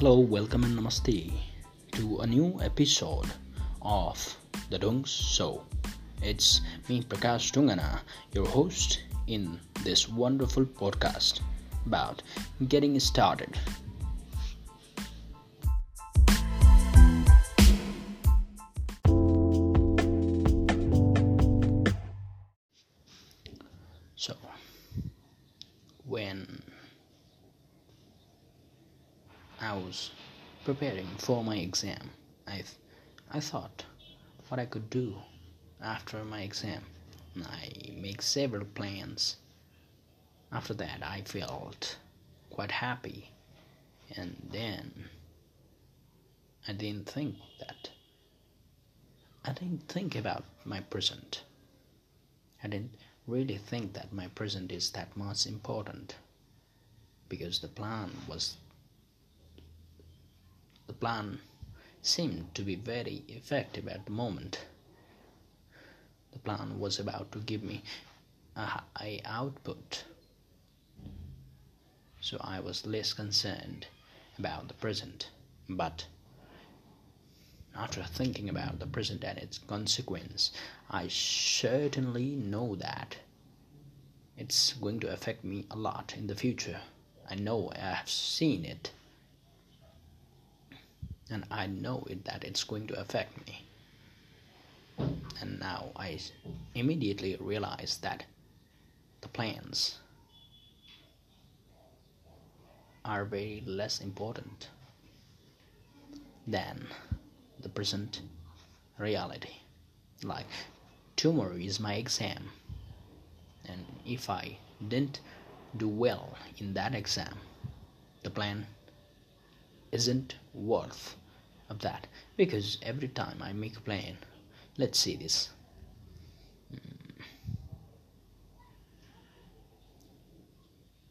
Hello, welcome and namaste to a new episode of The Dungs Show. It's me, Prakash Dungana, your host in this wonderful podcast about getting started. Was preparing for my exam, I, I thought what I could do after my exam. I make several plans. After that, I felt quite happy, and then I didn't think that. I didn't think about my present. I didn't really think that my present is that much important because the plan was the plan seemed to be very effective at the moment. The plan was about to give me a high output. So i was less concerned about the present but after thinking about the present and its consequence, I certainly know that it's going to affect me a lot in the future. I know I have seen it, and I know it that it's going to affect me. And now I immediately realize that the plans are very less important than the present reality. Like, tomorrow is my exam, and if I didn't do well in that exam, the plan isn't worth of that because every time I make a plan, let's see this. Hmm.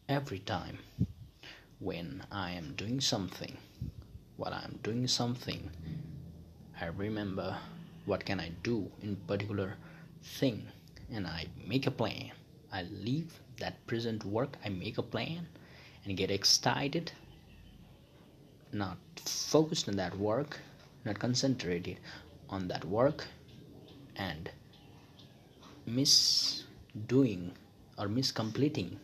Every time when I am doing something, while I'm doing something I remember what can I do in particular thing and I make a plan. I leave that present work, I make a plan and get excited, not focused on that work, not concentrated on that work and miss doing or miss completing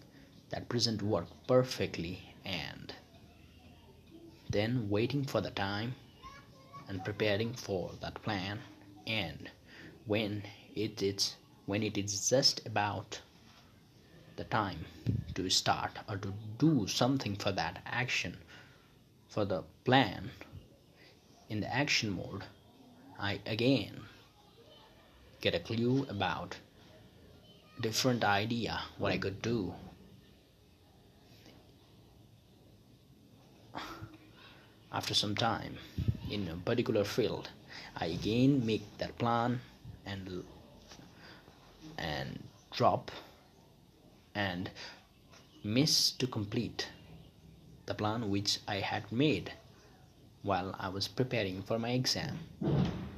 that present work perfectly and then waiting for the time and preparing for that plan. And when it is when it is just about the time to start or to do something for that action for the plan in the action mode i again get a clue about different idea what i could do. After some time in a particular field i again make that plan and and drop and miss to complete the plan which i had made while i was preparing for my exam.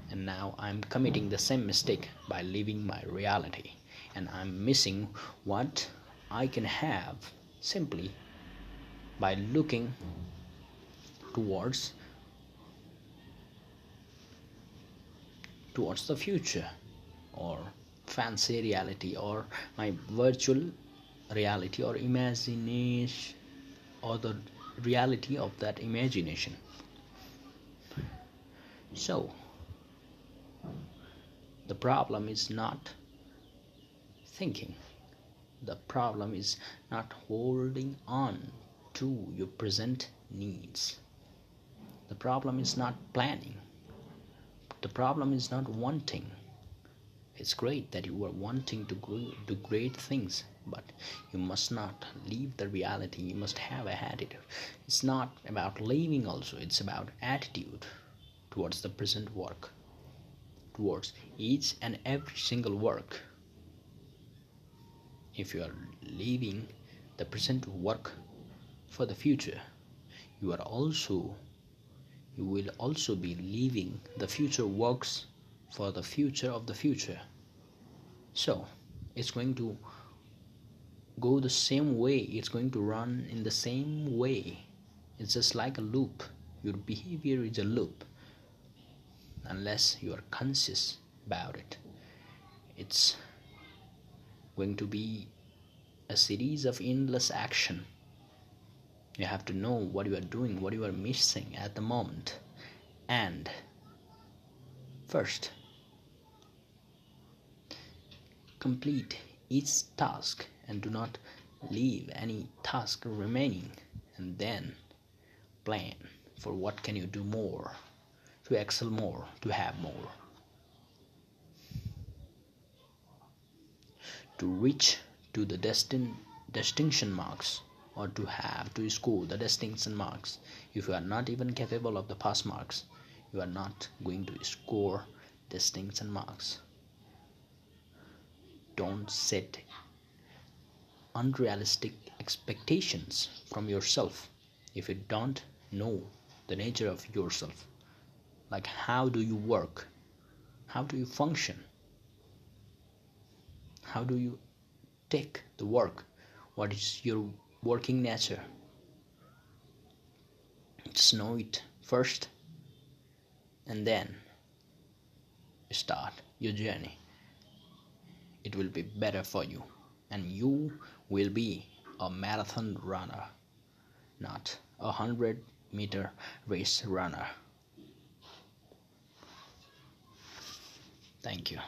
And now i'm committing the same mistake by leaving my reality. And i'm missing what i can have simply by looking towards towards the future or fancy reality or my virtual reality or imagination or the reality of that imagination. So the problem is not thinking. The problem is not holding on to your present needs. The problem is not planning. The problem is not wanting. It's great that you are wanting to do great things but you must not leave the reality. You must have a attitude. It's not about leaving also. It's about attitude towards the present work towards each and every single work. If you are leaving the present work for the future you are also you will also be leaving the future works for the future of the future. So, it's going to go the same way, it's going to run in the same way. It's just like a loop. your behavior is a loop unless you are conscious about it it's going to be a series of endless action you have to know what you are doing what you are missing at the moment and first complete each task and do not leave any task remaining and then plan for what can you do more to excel more to have more. To reach to the destin distinction marks or to have to score the distinction marks. If you are not even capable of the pass marks you are not going to score distinction marks. Don't set unrealistic expectations from yourself. If you don't know the nature of yourself like how do you work? How do you function? How do you take the work? What is your working nature? Just know it first and then start your journey. It will be better for you and you will be a marathon runner not a hundred meter race runner. Thank you